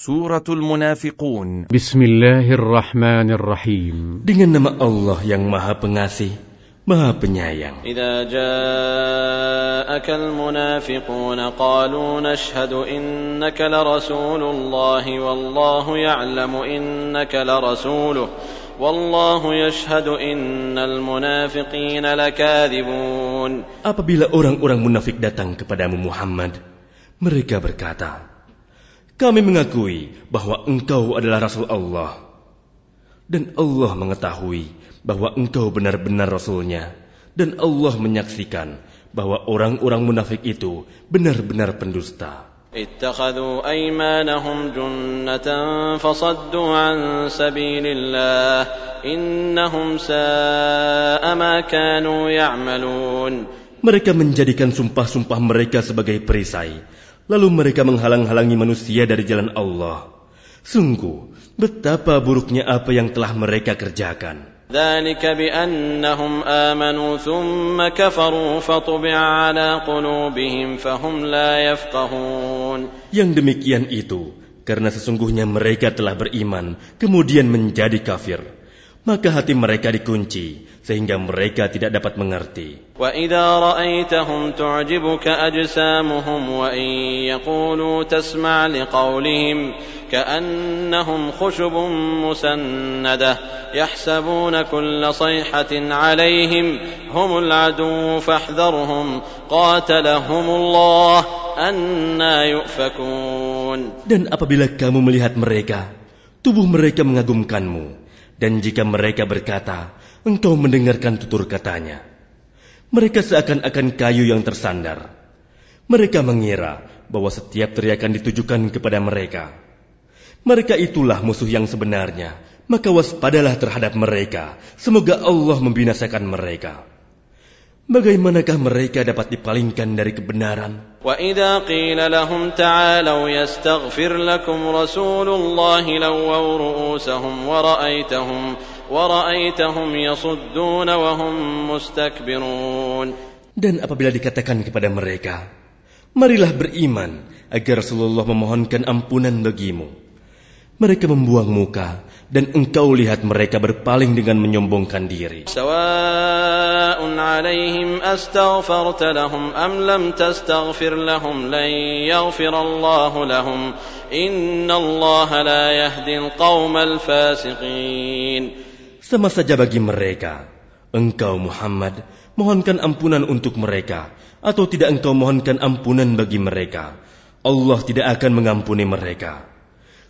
سورة المنافقون بسم الله الرحمن الرحيم dengan nama Allah yang Maha Pengasih Maha Penyayang. إذا جاءك المنافقون قالوا نشهد إنك لرسول الله والله يعلم إنك لرسوله والله يشهد إن المنافقين لكاذبون apabila orang-orang munafik datang kepadamu Muhammad mereka berkata Kami mengakui bahwa engkau adalah Rasul Allah. Dan Allah mengetahui bahwa engkau benar-benar Rasulnya. Dan Allah menyaksikan bahwa orang-orang munafik itu benar-benar pendusta. اتخذوا أيمانهم جنة فصدوا عن سبيل الله إنهم ساء ما كانوا يعملون Mereka menjadikan sumpah-sumpah mereka sebagai perisai. Lalu mereka menghalang-halangi manusia dari jalan Allah. Sungguh, betapa buruknya apa yang telah mereka kerjakan. ذلك بأنهم آمنوا ثم كفروا فطبع على قلوبهم فهم لا يفقهون Yang demikian itu, karena sesungguhnya mereka telah beriman, kemudian menjadi kafir. Maka hati mereka dikunci, sehingga mereka tidak dapat mengerti. وإذا رأيتهم تعجبك أجسامهم وإن يقولوا تسمع لقولهم كأنهم خشب مسندة يحسبون كل صيحة عليهم هم العدو فاحذرهم قاتلهم الله أنا يؤفكون Dan apabila kamu melihat mereka, tubuh mereka mengagumkanmu. Dan jika mereka berkata, engkau mendengarkan tutur katanya. Mereka seakan-akan kayu yang tersandar. Mereka mengira bahwa setiap teriakan ditujukan kepada mereka. Mereka itulah musuh yang sebenarnya. Maka waspadalah terhadap mereka. Semoga Allah membinasakan mereka. Bagaimanakah mereka dapat dipalingkan dari kebenaran? وإذا قيل لهم تعالوا يستغفر لكم رسول الله لووا رؤوسهم ورأيتهم ورأيتهم يصدون وهم مستكبرون Dan apabila dikatakan kepada mereka, Marilah beriman agar Rasulullah memohonkan ampunan bagimu. Mereka membuang muka dan engkau lihat mereka berpaling dengan menyombongkan diri. Sama saja bagi mereka Engkau Muhammad, mohonkan ampunan untuk mereka, atau tidak engkau mohonkan ampunan bagi mereka. Allah tidak akan mengampuni mereka.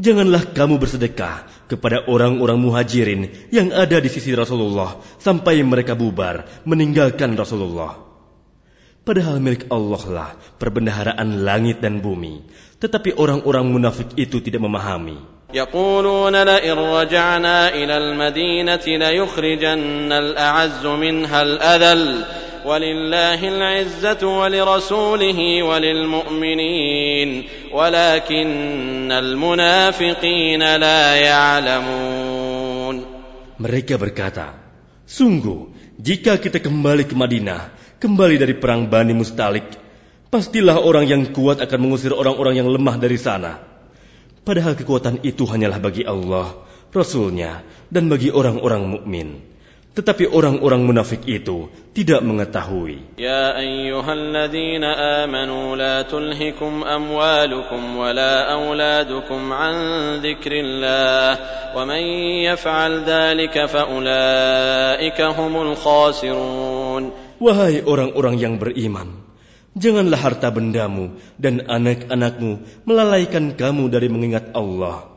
Janganlah kamu bersedekah kepada orang-orang muhajirin yang ada di sisi Rasulullah sampai mereka bubar meninggalkan Rasulullah. Padahal milik Allah lah perbendaharaan langit dan bumi. Tetapi orang-orang munafik itu tidak memahami. يقولون لئن رجعنا إلى المدينة ليخرجن الأعز منها الأذل ولله العزة ولرسوله وللمؤمنين ولكن المنافقين لا يعلمون Mereka berkata, Sungguh, jika kita kembali ke Madinah, kembali dari perang Bani Mustalik, pastilah orang yang kuat akan mengusir orang-orang yang lemah dari sana. Padahal kekuatan itu hanyalah bagi Allah, Rasulnya, dan bagi orang-orang mukmin. Tetapi orang-orang munafik itu tidak mengetahui. Ya ayyuhalladzina amanu la tulhikum amwalukum wa la awladukum an dzikrillah wa man yaf'al dhalika faulaika humul khasirun. Wahai orang-orang yang beriman, janganlah harta bendamu dan anak-anakmu melalaikan kamu dari mengingat Allah.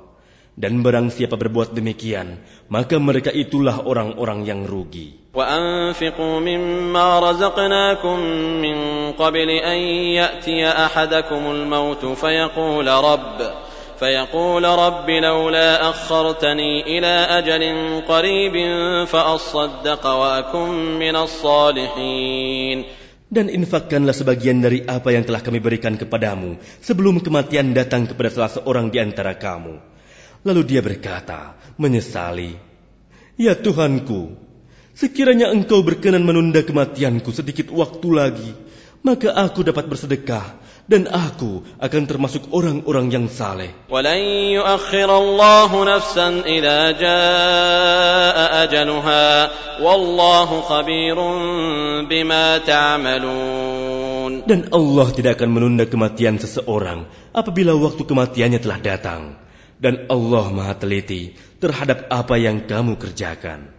Dan barang siapa berbuat demikian, maka mereka itulah orang-orang yang rugi. وأنفقوا مما رزقناكم من قبل أن يأتي أحدكم الموت فيقول رب فيقول رب لولا أخرتني إلى أجل قريب فأصدق وأكن من الصالحين Dan infakkanlah sebagian dari apa yang telah kami berikan kepadamu sebelum kematian datang kepada salah seorang di antara kamu. Lalu dia berkata, menyesali, Ya Tuhanku, sekiranya engkau berkenan menunda kematianku sedikit waktu lagi, maka aku dapat bersedekah dan aku akan termasuk orang-orang yang saleh. Dan Allah tidak akan menunda kematian seseorang apabila waktu kematiannya telah datang. Dan Allah maha teliti terhadap apa yang kamu kerjakan.